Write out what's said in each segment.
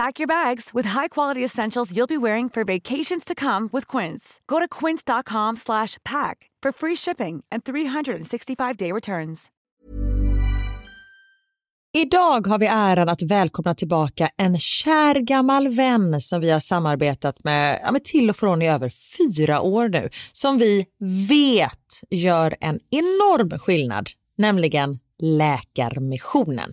Pack your bags with high-quality essentials you'll be wearing for vacations to come with Quince. Go to quince.com slash pack for free shipping and 365-day returns. Idag har vi äran att välkomna tillbaka en kär gammal vän som vi har samarbetat med, ja, med till och från i över fyra år nu, som vi vet gör en enorm skillnad, nämligen Läkarmissionen.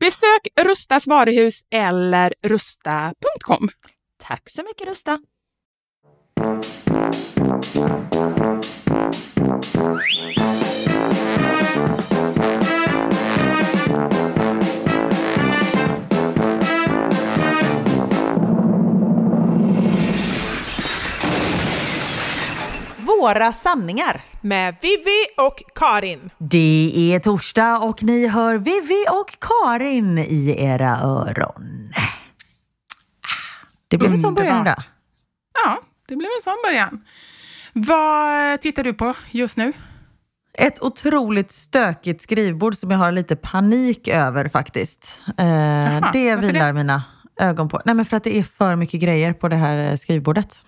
Besök Rustas varuhus eller rusta.com. Tack så mycket Rusta. Våra sanningar. Med Vivi och Karin. Det är torsdag och ni hör Vivi och Karin i era öron. Det blev en sån början Underbart. idag. Ja, det blev en sån början. Vad tittar du på just nu? Ett otroligt stökigt skrivbord som jag har lite panik över faktiskt. Eh, det varför vilar det? mina ögon på. Nej men för att det är för mycket grejer på det här skrivbordet.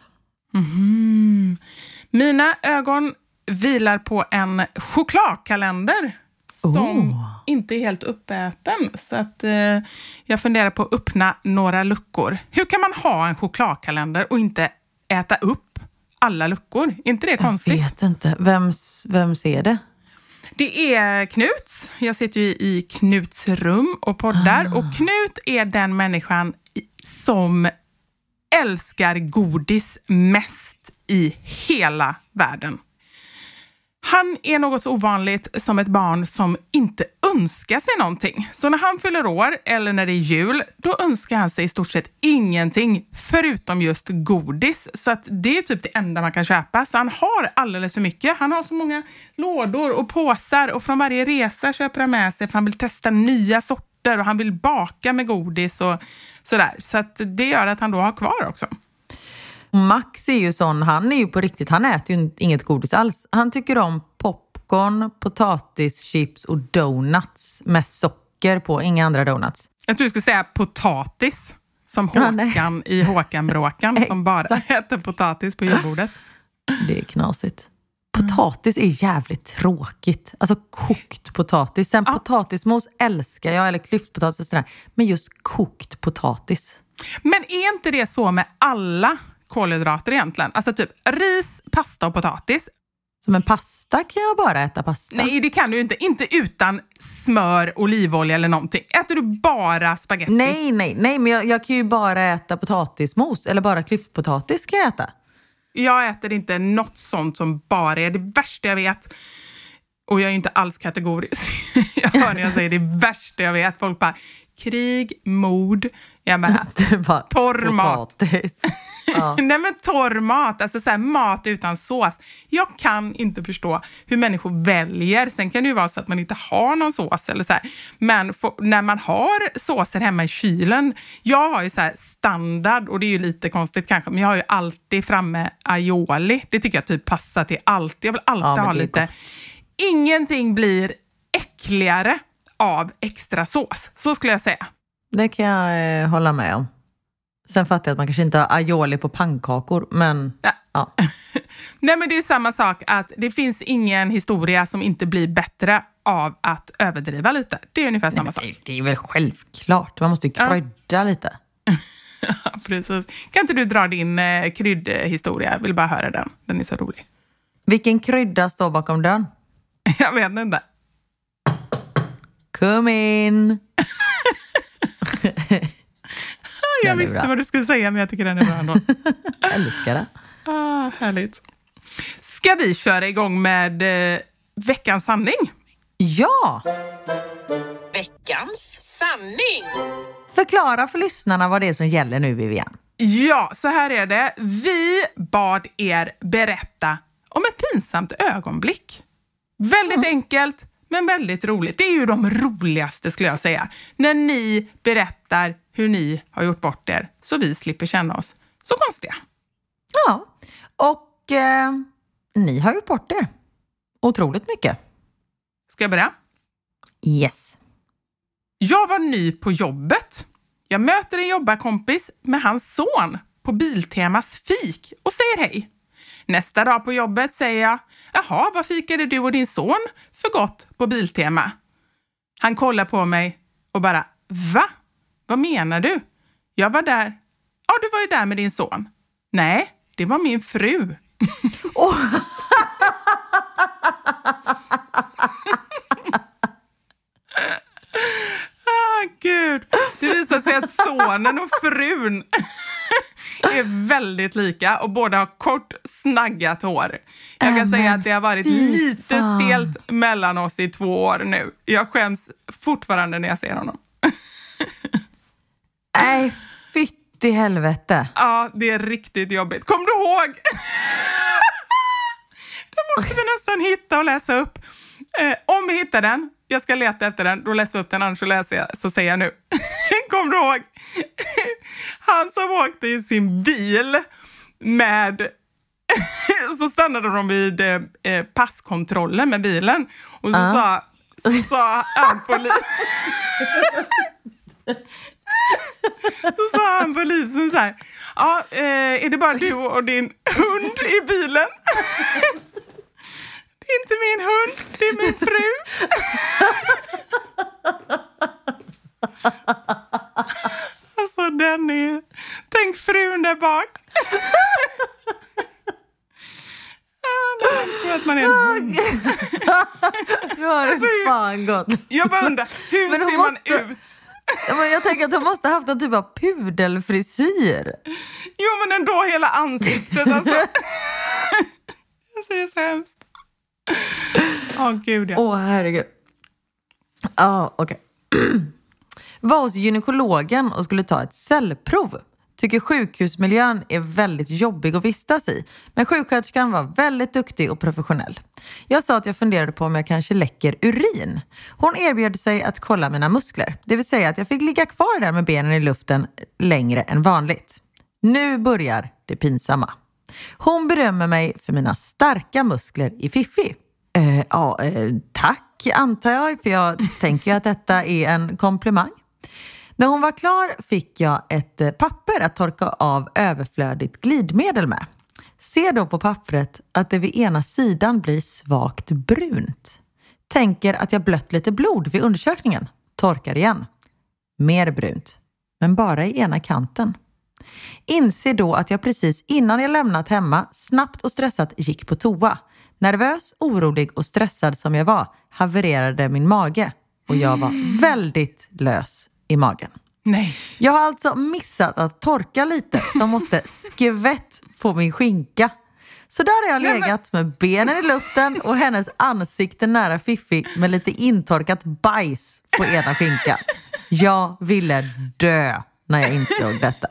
Mina ögon vilar på en chokladkalender som Oh. inte är helt uppäten. Så att, eh, jag funderar på att öppna några luckor. Hur kan man ha en chokladkalender och inte äta upp alla luckor? Är inte det Jag konstigt? vet inte. Vems, vem ser det? Det är Knuts. Jag sitter ju i Knuts rum och poddar. Ah. Och Knut är den människan som älskar godis mest i hela världen. Han är något så ovanligt som ett barn som inte önskar sig någonting. Så när han fyller år eller när det är jul, då önskar han sig i stort sett ingenting förutom just godis. Så att det är typ det enda man kan köpa. Så han har alldeles för mycket. Han har så många lådor och påsar och från varje resa köper han med sig för han vill testa nya sorter och han vill baka med godis och sådär. Så att det gör att han då har kvar också. Max är ju sån, han är ju på riktigt, han äter ju inget godis alls. Han tycker om popcorn, potatischips och donuts med socker på, inga andra donuts. Jag tror du skulle säga potatis. Som Ja. Håkan i Håkan-bråkan som bara äter potatis på julbordet. Det är knasigt. Potatis är jävligt tråkigt. Alltså kokt potatis. Sen potatismos älskar jag, eller klyftpotatis och sådär. Men just kokt potatis. Men är inte det så med alla kolhydrater egentligen? Alltså typ ris, pasta och potatis. Som en pasta kan jag bara äta pasta. Nej, det kan du inte. Inte utan smör, olivolja eller någonting. Äter du bara spaghetti? nej, nej, nej, men jag, jag kan ju bara äta potatismos. Eller bara klyftpotatis kan jag äta. Jag äter inte något sånt som bara är det värsta jag vet. Och jag är inte alls kategorisk. jag hör när jag säger det värsta jag vet. Folk bara, krig, mord. Jag bara, torr mat. Ja. Nej men torr mat, alltså så här, mat utan sås. Jag kan inte förstå hur människor väljer. Sen kan det ju vara så att man inte har någon sås eller så här. Men få- när man har såser hemma i kylen. Jag har ju så här standard och det är ju lite konstigt kanske, men jag har ju alltid framme aioli. Det tycker jag typ passar till allt. Jag vill alltid Ja, ha lite. gott. Ingenting blir äckligare av extra sås. Så skulle jag säga. Det kan jag eh, hålla med om. Sen fattar jag att man kanske inte har aioli på pannkakor, men Ja. ja. Nej, men det är samma sak att det finns ingen historia som inte blir bättre av att överdriva lite. Det är ungefär samma Men sak. det, är väl självklart. Man måste ju Ja. krydda lite. Ja, precis. Kan inte du dra din eh, kryddhistoria? Jag vill bara höra den. Den är så rolig. Vilken krydda står bakom dörren? Jag vet inte. Kom in! Jag Den visste bra. vad du skulle säga, men jag tycker den är bra ändå. Jag älskar det. ah, härligt. Ska vi köra igång med eh, veckans sanning? Ja! Veckans sanning. Förklara för lyssnarna vad det är som gäller nu, Vivian. Ja, så här är det. Vi bad er berätta om ett pinsamt ögonblick. Väldigt enkelt, men väldigt roligt. Det är ju de roligaste skulle jag säga. När ni berättar hur ni har gjort bort er, så vi slipper känna oss så konstiga. Ja, och eh, ni har gjort bort er. Otroligt mycket. Ska jag börja? Yes. Jag var ny på jobbet. Jag möter en jobbarkompis med hans son på Biltemas fik och säger hej. Nästa dag på jobbet säger jag, jaha, vad fikade du och din son för gott på Biltema? Han kollar på mig och bara, va? Vad menar du? Jag var där. Ja, du var ju där med din son. Nej, det var min fru. Ah, gud. Det visar sig att sonen och frun är väldigt lika och båda har kort, snaggat hår. Jag kan Äh, säga att det har varit lite fan. stelt mellan oss i två år nu. Jag skäms fortfarande när jag ser honom. Nej, fytt i helvete. Ja, det är riktigt jobbigt. Kom du ihåg? Den måste vi nästan hitta och läsa upp. Eh, om vi hittar den, jag ska leta efter den, då läser vi upp den, annars så, läser jag, så säger jag nu. Kom du ihåg? Han som åkte i sin bil med så stannade de vid eh, eh, passkontrollen med bilen och så, sa, så sa han polis... Så sa han polisen så här, ja, eh, är det bara du och din hund i bilen? Inte min hund, det är min fru. Alltså den är... Tänk frun där bak. Man tror att man är en hund. Nu har det fan gått. Jag bara undrar, hur Men hon ser man måste- ut? Ja, men Jag tänker att hon måste ha haft någon typ av pudelfrisyr. Jo, men ändå hela ansiktet alltså. Alltså, det är så hemskt. Åh, gud ja. Åh, herregud. Ja, okej. Var hos gynekologen och skulle ta ett cellprov. Tycker sjukhusmiljön är väldigt jobbig att vistas i. Men sjuksköterskan var väldigt duktig och professionell. Jag sa att jag funderade på om jag kanske läcker urin. Hon erbjöd sig att kolla mina muskler. Det vill säga att jag fick ligga kvar där med benen i luften längre än vanligt. Nu börjar det pinsamma. Hon berömmer mig för mina starka muskler i fiffi. Eh, ja, eh, tack antar jag, för jag tänker ju att detta är en komplimang. När hon var klar fick jag ett eh, papper att torka av överflödigt glidmedel med. Ser då på pappret att det vid ena sidan blir svagt brunt. Tänker att jag blött lite blod vid undersökningen. Torkar igen. Mer brunt, men bara i ena kanten. Inser då att jag precis innan jag lämnat hemma snabbt och stressat gick på toa. Nervös, orolig och stressad som jag var havererade min mage och jag var väldigt lös i magen. Nej. Jag har alltså missat att torka lite så måste skvätt på min skinka. Så där har jag legat med benen i luften och hennes ansikte nära Fiffi med lite intorkat bajs på ena skinkan. Jag ville dö när jag insåg detta.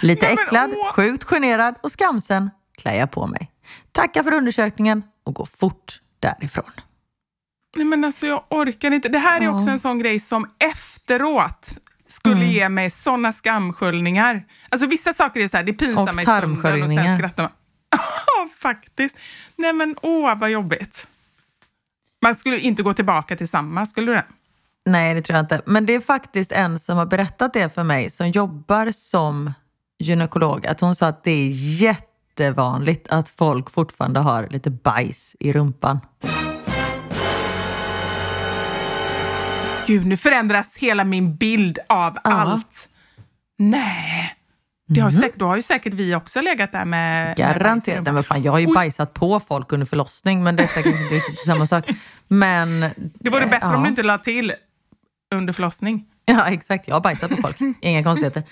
Lite Nej, men, äcklad, åh. sjukt generad och skamsen klär jag på mig. Tackar för undersökningen och går fort därifrån. Nej men alltså jag orkar inte. Det här är också en sån grej som efteråt skulle Mm. ge mig såna skamsköljningar. Alltså vissa saker är så här, det pinsar mig i stunden och sen skrattar man. Ja, faktiskt. Nej men åh vad jobbigt. Man skulle inte gå tillbaka till samma, skulle du det? Nej, det tror jag inte. Men det är faktiskt en som har berättat det för mig som jobbar som gynekolog. Att hon sa att det är jättevanligt att folk fortfarande har lite bajs i rumpan. Gud, nu förändras hela min bild av allt. Nej. Det har säkert, då har ju säkert vi också legat där med... med Garanterat. Rumpan. men fan, jag har ju Oj. bajsat på folk under förlossning, men detta kanske inte riktigt är samma sak. Men, Det vore bättre ja. om du inte la till under förlossning. Ja, exakt. Jag har bajsat på folk. Inga konstigheter.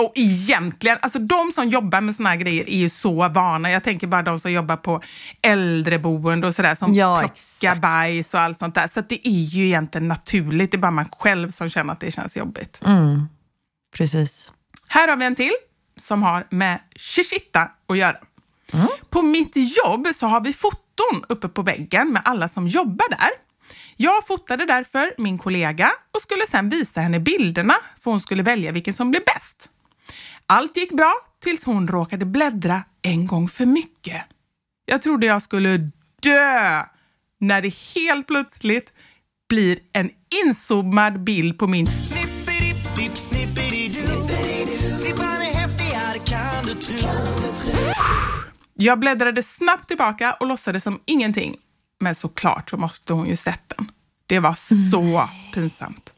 Och egentligen, alltså de som jobbar med såna här grejer är ju så vana. Jag tänker bara de som jobbar på äldreboende och sådär som Ja, plockar exakt. bajs och allt sånt där. Så det är ju egentligen naturligt. Det är bara man själv som känner att det känns jobbigt. Mm. Precis. Här har vi en till som har med shishita att göra. På mitt jobb så har vi foton uppe på väggen med alla som jobbar där. Jag fotade därför min kollega och skulle sen visa henne bilderna för hon skulle välja vilken som blev bäst. Allt gick bra tills hon råkade bläddra en gång för mycket. Jag trodde jag skulle dö när det helt plötsligt blir en inzoomad bild på min Snippan är häftigare kan du tro. Jag bläddrade snabbt tillbaka och låtsades som ingenting. Men såklart så måste hon ju sett den. Det var så pinsamt.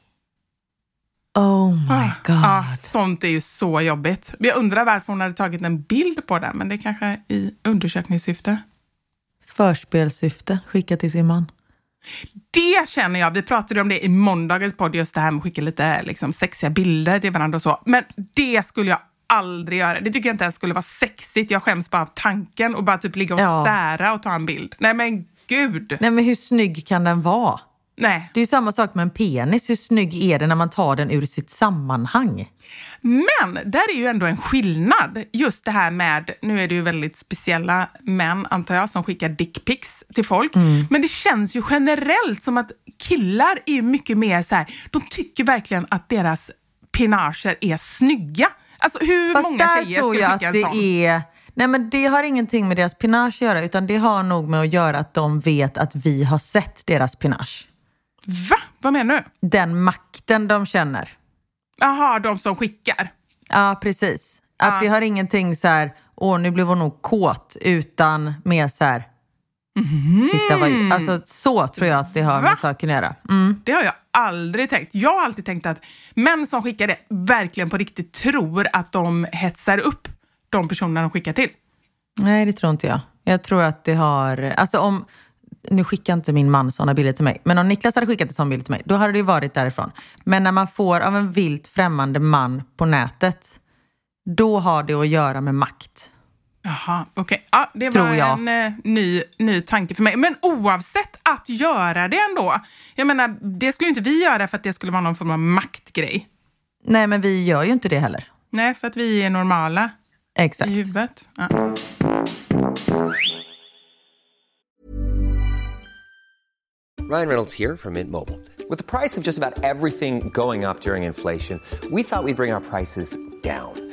Oh my god. Ah, sånt är ju så jobbigt. Jag undrar varför hon hade tagit en bild på den, men det kanske är i undersökningssyfte. Förspelsyfte. Skicka till sin man. Det känner jag, vi pratade om det i måndagens podd, just det här med att skicka lite liksom, sexiga bilder till varandra och så. Men det skulle jag aldrig göra. Det tycker jag inte ens skulle vara sexigt. Jag skäms bara av tanken och bara typ ligga och Ja. sära och ta en bild. Nej men gud. Nej, men hur snygg kan den vara? Nej. Det är ju samma sak med en penis. Hur snygg är den när man tar den ur sitt sammanhang? Men där är ju ändå en skillnad. Just det här med, nu är det ju väldigt speciella män antar jag som skickar dickpics till folk. Men det känns ju generellt som att killar är mycket mer så här, de tycker verkligen att deras pinager är snygga. Alltså hur Fast många där tjejer tror skulle jag skicka att en det sån? är... Nej men det har ingenting med deras pinage att göra utan det har nog med att göra att de vet att vi har sett deras pinage. Va? Vad menar du? Den makten de känner. Jaha, de som skickar. Ja, precis. Att Ja. det har ingenting så här, åh nu blev hon nog kåt, utan mer så här, titta vad... Alltså så tror jag att det har. Va? med saken att göra. Mm. Det har jag aldrig tänkt. Jag har alltid tänkt att män som skickar det verkligen på riktigt tror att de hetsar upp de personerna de skickar till. Nej, det tror inte jag. Jag tror att det har... Alltså om... Nu skickar inte min man sådana bilder till mig, men om Niklas hade skickat en sån bild till mig, då hade det ju varit därifrån. Men när man får av en vilt främmande man på nätet, då har det att göra med makt. Jaha, okej. Ja, det Tror var jag. en eh, ny, ny tanke för mig. Men oavsett att göra det ändå. Jag menar, det skulle ju inte vi göra för att det skulle vara någon form av maktgrej. Nej, men vi gör ju inte det heller. Nej, för att vi är normala Exakt. I huvudet. Ja. Ryan Reynolds här från Mint Mobile. Med priset på nästan allt som går upp during inflationen, trodde vi att vi skulle bring våra priser down.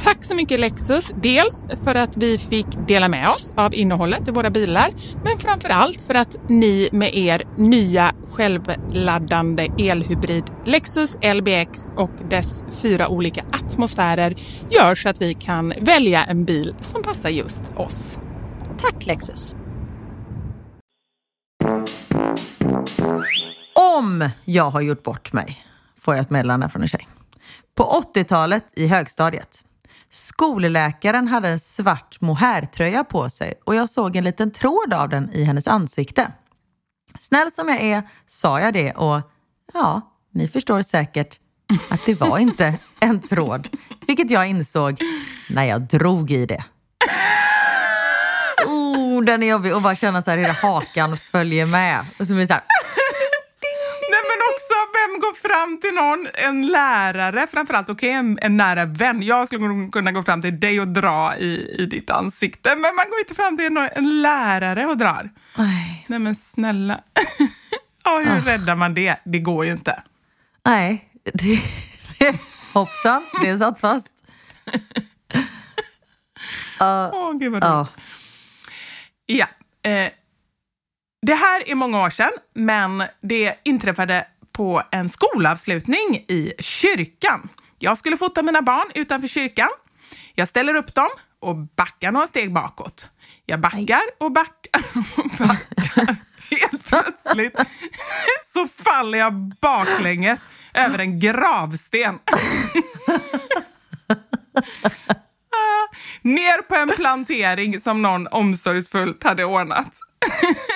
Tack så mycket Lexus, dels för att vi fick dela med oss av innehållet i våra bilar, men framför allt för att ni med er nya självladdande elhybrid Lexus LBX och dess fyra olika atmosfärer gör så att vi kan välja en bil som passar just oss. Tack Lexus! Om jag har gjort bort mig, får jag ett meddelande från en tjej. På 80-talet i högstadiet. Skolläkaren hade en svart mohairtröja på sig och jag såg en liten tråd av den i hennes ansikte. Snäll som jag är sa jag det och ja, ni förstår säkert att det var inte en tråd. Vilket jag insåg när jag drog i det. Oh, den är jobbig och bara känna så här hela hakan följer med. Och så blir det så här, fram till någon, en lärare framförallt, okej okay, en, en nära vän. Jag skulle nog kunna gå fram till dig och dra i, i ditt ansikte, men man går inte fram till en, en lärare och drar. Nej. Nej men snälla. ja, hur oh. räddar man det? Det går ju inte. Nej, det, det, hoppsan, det satt fast. Åh, uh, oh, gud vad. Uh. Ja. Eh, det här är många år sedan, men det inträffade på en skolavslutning i kyrkan. Jag skulle fota mina barn utanför kyrkan. Jag ställer upp dem och backar några steg bakåt. Jag backar och backar och backar. Helt plötsligt så faller jag baklänges över en gravsten. Ner på en plantering som någon omsorgsfullt hade ordnat.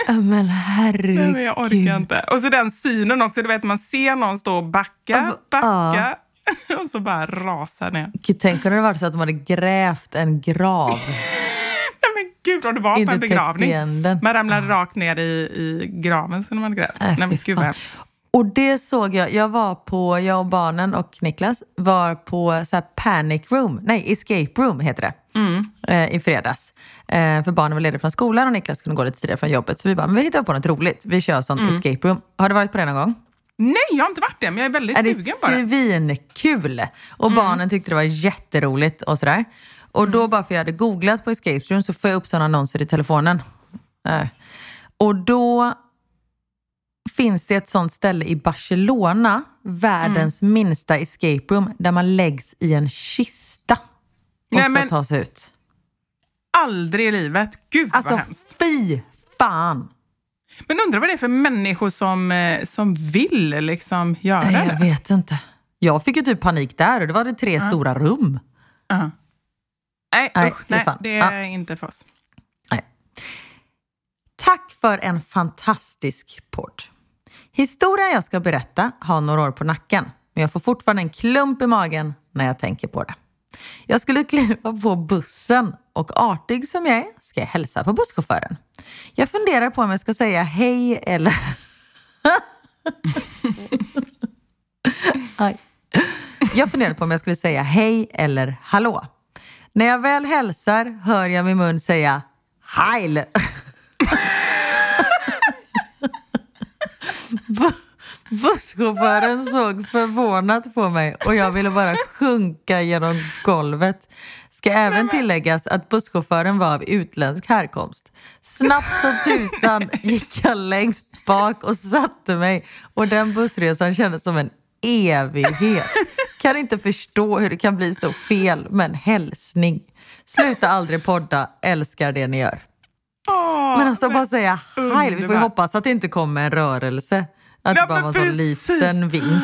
Men herregud. Men jag orkar inte. Och så den synen också, du vet man ser någon stå och backa, backa och så bara rasa ner. Gud, tänk om det var så att de hade grävt en grav. Nej men gud, om det var på en begravning. Man ramlade rakt ner i, i graven som de hade grävt. Äh, Nej men gud vad och det såg jag, jag var på, jag och barnen och Niklas var på så panic room, nej escape room heter det, mm. eh, i fredags. Eh, för barnen var lediga från skolan och Niklas kunde gå lite tidigare från jobbet. Så vi bara, men vi hittar på något roligt, vi kör sånt mm. escape room. Har du varit på det någon gång? Nej, jag har inte varit det, men jag är väldigt är sugen det. Det är svinkul! Och mm. barnen tyckte det var jätteroligt och sådär. Och då mm. bara för jag hade googlat på escape room så får jag upp sådana annonser i telefonen. Eh. Och då finns det ett sånt ställe i Barcelona, världens mm. minsta escape room, där man läggs i en kista och Nej, ska men... ta sig ut. Aldrig i livet. Gud alltså, vad hemskt. fy fan! Men undrar vad det är för människor som, eh, som vill liksom göra Nej, det? Jag vet inte. Jag fick ju typ panik där och det var det tre uh. stora rum. Uh. Nej, nej, usch, nej, det är uh. inte för oss. Tack för en fantastisk podd. Historien jag ska berätta har några år på nacken, men jag får fortfarande en klump i magen när jag tänker på det. Jag skulle kliva på bussen och artig som jag är ska jag hälsa på busschauffören. Jag funderar på om jag ska säga hej eller... jag funderar på om jag skulle säga hej eller hallå. När jag väl hälsar hör jag min mun säga heil. Busschauffören såg förvånat på mig och jag ville bara sjunka genom golvet. Ska även tilläggas att busschauffören var av utländsk härkomst. Snabbt som tusan gick jag längst bak och satte mig och den bussresan kändes som en evighet. Kan inte förstå hur det kan bli så fel med en hälsning. Sluta aldrig podda, älskar det ni gör. Men alltså bara säga hej, vi får ju hoppas att det inte kommer en rörelse. Att det bara var en sån liten vink.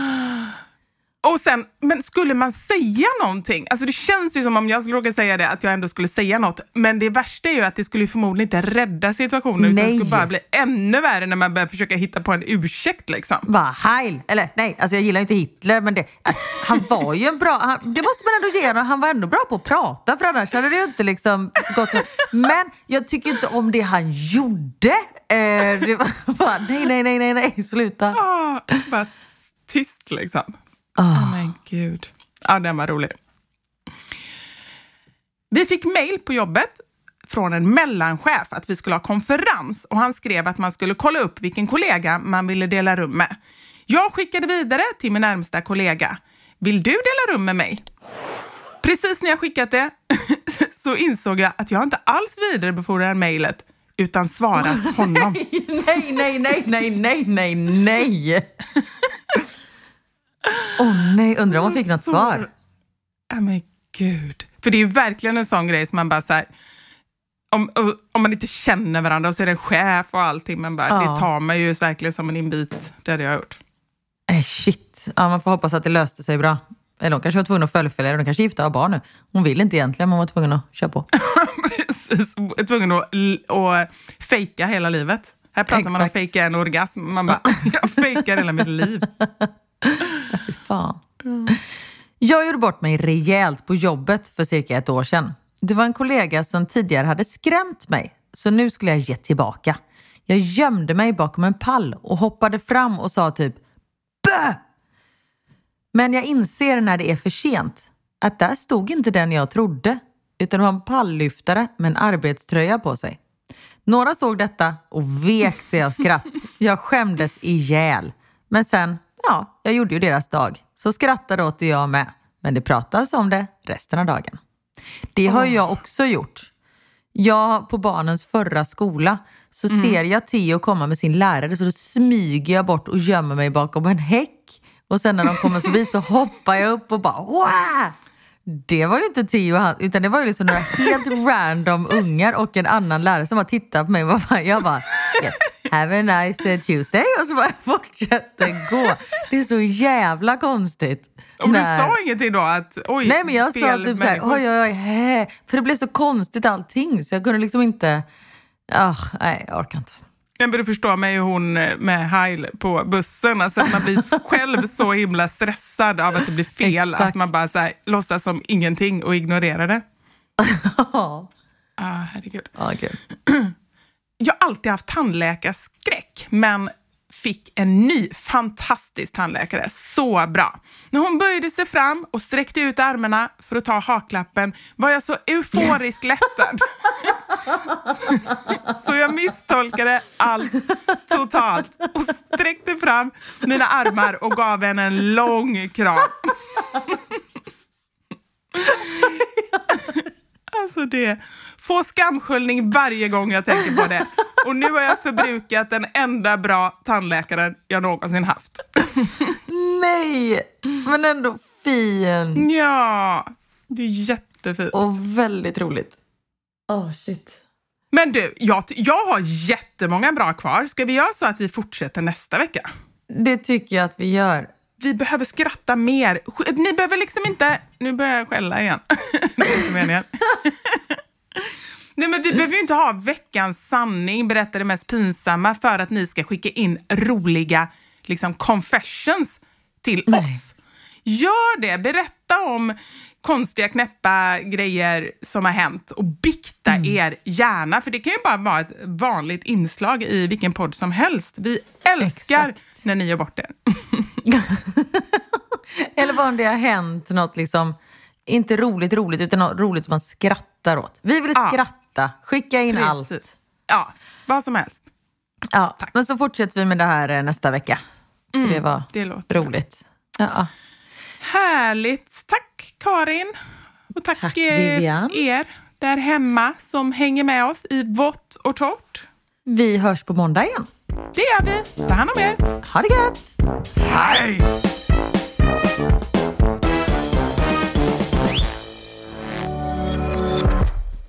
Och sen, men skulle man säga någonting? Alltså det känns ju som om jag skulle råka säga det, att jag ändå skulle säga något. Men det värsta är ju att det skulle förmodligen inte rädda situationen. Nej. Utan det skulle bara bli ännu värre när man börjar försöka hitta på en ursäkt. Liksom. Va, Heil? Eller nej, alltså jag gillar inte Hitler, men det, äh, han var ju en bra... Han, det måste man ändå ge honom. Han var ändå bra på att prata, för annars hade det ju inte liksom gått så. Men jag tycker inte om det han gjorde. Eh, det var bara, nej, nej, nej, nej, nej, sluta. Ah, bara tyst liksom. Oh. oh men gud. Ja, den var rolig. Vi fick mejl på jobbet från en mellanchef att vi skulle ha konferens och han skrev att man skulle kolla upp vilken kollega man ville dela rum med. Jag skickade vidare till min närmsta kollega. Vill du dela rum med mig? Precis när jag skickat det så insåg jag att jag inte alls vidarebefordrat mejlet utan svarat honom. nej, nej, nej, nej, nej, nej, nej. Åh oh, nej, undrar om hon fick något så... svar? Ja men gud. För det är ju verkligen en sån grej som man bara så här, om, om man inte känner varandra och så är det en chef och allting, men bara, ja. det tar man ju verkligen som en invit. Det hade jag gjort. Eh, shit. Ja, man får hoppas att det löste sig bra. Eller hon kanske var tvungen att fullfölja De kanske är gifta och har barn nu. Hon vill inte egentligen, men hon var tvungen att köra på. Precis, tvungen att, att fejka hela livet. Här pratar Exakt. man om fejka en orgasm. Man bara, jag fejkar hela mitt liv. Fy fan. Jag gjorde bort mig rejält på jobbet för cirka ett år sedan. Det var en kollega som tidigare hade skrämt mig, så nu skulle jag ge tillbaka. Jag gömde mig bakom en pall och hoppade fram och sa typ Bö! Men jag inser när det är för sent att där stod inte den jag trodde, utan det var en palllyftare med en arbetströja på sig. Några såg detta och vek sig av skratt. Jag skämdes ihjäl. Men sen, ja, jag gjorde ju deras dag. Så skrattade åt det jag med. Men det pratades om det resten av dagen. Det har oh. jag också gjort. Jag, på barnens förra skola, så mm. ser jag Theo komma med sin lärare så då smyger jag bort och gömmer mig bakom en häck. Och sen när de kommer förbi så hoppar jag upp och bara Wah! Det var ju inte Theo utan det var ju liksom några helt random ungar och en annan lärare som bara tittade på mig och bara, jag bara yes, have a nice Tuesday och så bara fortsätter gå. Det är så jävla konstigt. Och du sa ingenting då? Att, oj, Nej, men jag sa typ såhär, oj, oj, oj, hä. För det blev så konstigt allting så jag kunde liksom inte... Oh, nej, jag orkar inte. Men du förstår mig hon med Heil på bussen, alltså att man blir själv så himla stressad av att det blir fel Exakt. att man bara så här, låtsas som ingenting och ignorerar det. Ja. ah, herregud. Ah, okay. Jag har alltid haft tandläkarskräck, men fick en ny fantastisk tandläkare. Så bra! När hon böjde sig fram och sträckte ut armarna för att ta haklappen var jag så euforiskt lättad. så jag misstolkade allt totalt och sträckte fram mina armar och gav henne en lång kram. Alltså det, få skamsköljning varje gång jag tänker på det. Och nu har jag förbrukat den enda bra tandläkaren jag någonsin haft. Nej, men ändå fin. Ja, det är jättefint. Och väldigt roligt. Åh, oh, shit. Men du, jag, jag har jättemånga bra kvar. Ska vi göra så att vi fortsätter nästa vecka? Det tycker jag att vi gör vi behöver skratta mer. Ni behöver liksom inte... Nu börjar jag skälla igen. det är inte meningen. Nej, men vi behöver ju inte ha veckans sanning, berätta det mest pinsamma, för att ni ska skicka in roliga liksom, confessions till Nej. oss. Gör det! Berätta om konstiga, knäppa grejer som har hänt och bikta mm. er gärna. För det kan ju bara vara ett vanligt inslag i vilken podd som helst. Vi älskar Exakt. när ni gör bort det. Eller bara om det har hänt något, liksom, inte roligt roligt, utan roligt som man skrattar åt. Vi vill ja. skratta. Skicka in Precis. allt. Ja, vad som helst. Ja, Tack. men så fortsätter vi med det här eh, nästa vecka. Mm, det var det roligt. Ja. Härligt. Tack Karin. Och tack, tack eh, er där hemma som hänger med oss i vått och torrt. Vi hörs på måndag igen. Det gör vi. Ta hand om er. Ha det gött. Hej!